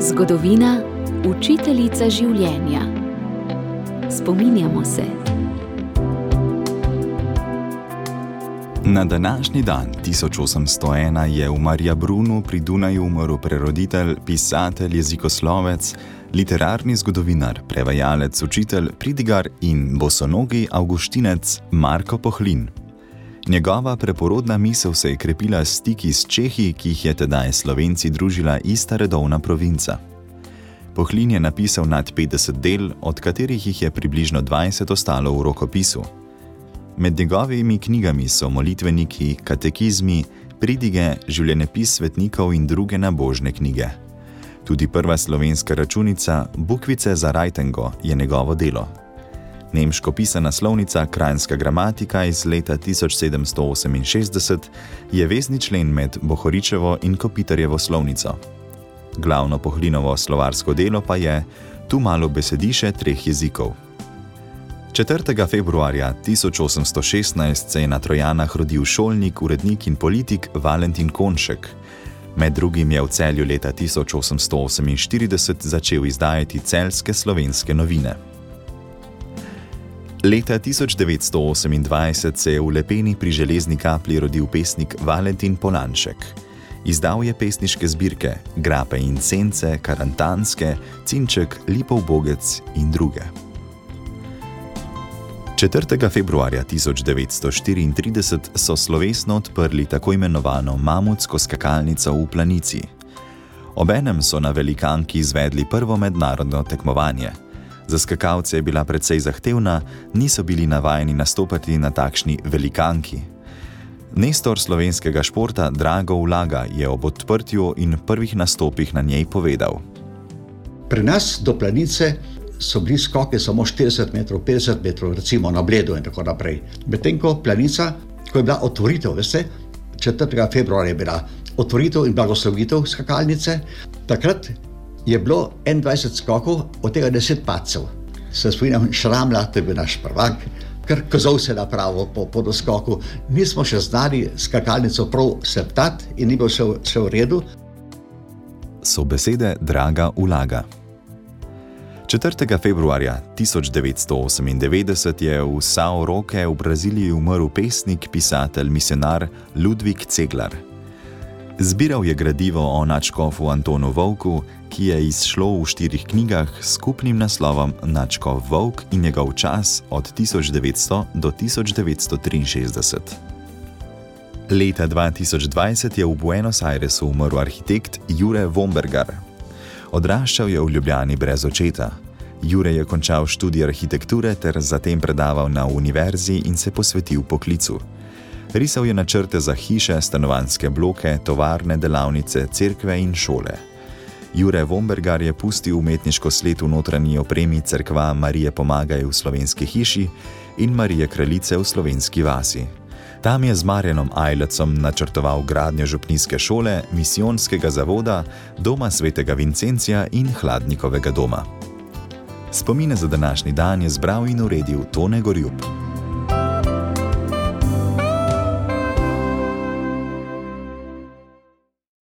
Zgodovina, učiteljica življenja. Spominjamo se. Na današnji dan 1801 je v Mariabrunu pri Dunaju umrl preroditelj, pisatelj, jezikoslovec, literarni zgodovinar, prevajalec, učitelj, pridigar in bosonogi avguštinec Marko Pohlin. Njegova preporodna misel se je krepila s stiki s Čehi, ki jih je tedaj Slovenci družila ista redovna provinca. Pohlin je napisal nad 50 del, od katerih jih je približno 20 ostalo v rokopisu. Med njegovimi knjigami so molitveniki, katekizmi, pridige, življenjepis svetnikov in druge nabožne knjige. Tudi prva slovenska računica, Bukvice za Rajtengo, je njegovo delo. Nemško pisana slovnica Krajinska gramatika iz leta 1768 je vezni člen med Bohoričevo in Kopitarjevo slovnico. Glavno pohlinovo slovarsko delo pa je Tu malo besediše treh jezikov. 4. februarja 1816 se je na Trojanah rodil šolnik, urednik in politik Valentin Konšek. Med drugim je v celju leta 1848 začel izdajati celske slovenske novine. Leta 1928 se je v Lepeni pri železni kapli rodil pesnik Valentin Polanšek. Izdal je pesniške zbirke Grape in Sence, Karantanske, Cinček, Lipov Bogec in druge. 4. februarja 1934 so slovesno odprli tako imenovano Mamutsko skakalnico v Planici. Obenem so na velikanki izvedli prvo mednarodno tekmovanje. Za skakalce je bila precej zahtevna, niso bili navajeni nastopati na takšni velikanki. Nestor slovenskega športa Drago Vlaga je ob odprtju in prvih nastopih na njej povedal: Pri nas do planice so bili skoki samo 40 metrov, 50 metrov, recimo na Bledu in tako naprej. Medtem ko planica, ko je bila otvoritev, veste, 4. februarja je bila otvoritev in blagoslovitev skakalnice, takrat je bilo 21 skokov, od tega 10 pacov. Se spomnim, šramla, to je bil naš prvak, ker kozov se je napravil po, po doskoku. Nismo še znali skakalnico prav septati in ni bilo še, še v redu. So besede Draga Ulaga. 4. februarja 1998 je v Sao Roque v Braziliji umrl pesnik, pisatelj, misionar Ludvik Ceglar. Zbiral je gradivo o Načkofu Antonu Volku, ki je izšlo v štirih knjigah s skupnim naslovom Načkov Volk in njegov čas od 1900 do 1963. Leta 2020 je v Buenos Airesu umrl arhitekt Jure Vombergar. Odraščal je v Ljubljani brez očeta. Jure je končal študij arhitekture ter zatem predaval na univerzi in se posvetil poklicu. Risal je načrte za hiše, stanovanske bloke, tovarne, delavnice, cerkve in šole. Jure Vombergar je pustil umetniško sled v notranji opremi cerkva Marije Pomagaj v slovenski hiši in Marije Kraljice v slovenski vasi. Tam je z Marjanom Ajlecom načrtoval gradnjo župnijske šole, misijonskega zavoda, doma svetega Vincencija in hladnikovega doma. Spomine za današnji dan je zbral in uredil Tone Gorjub.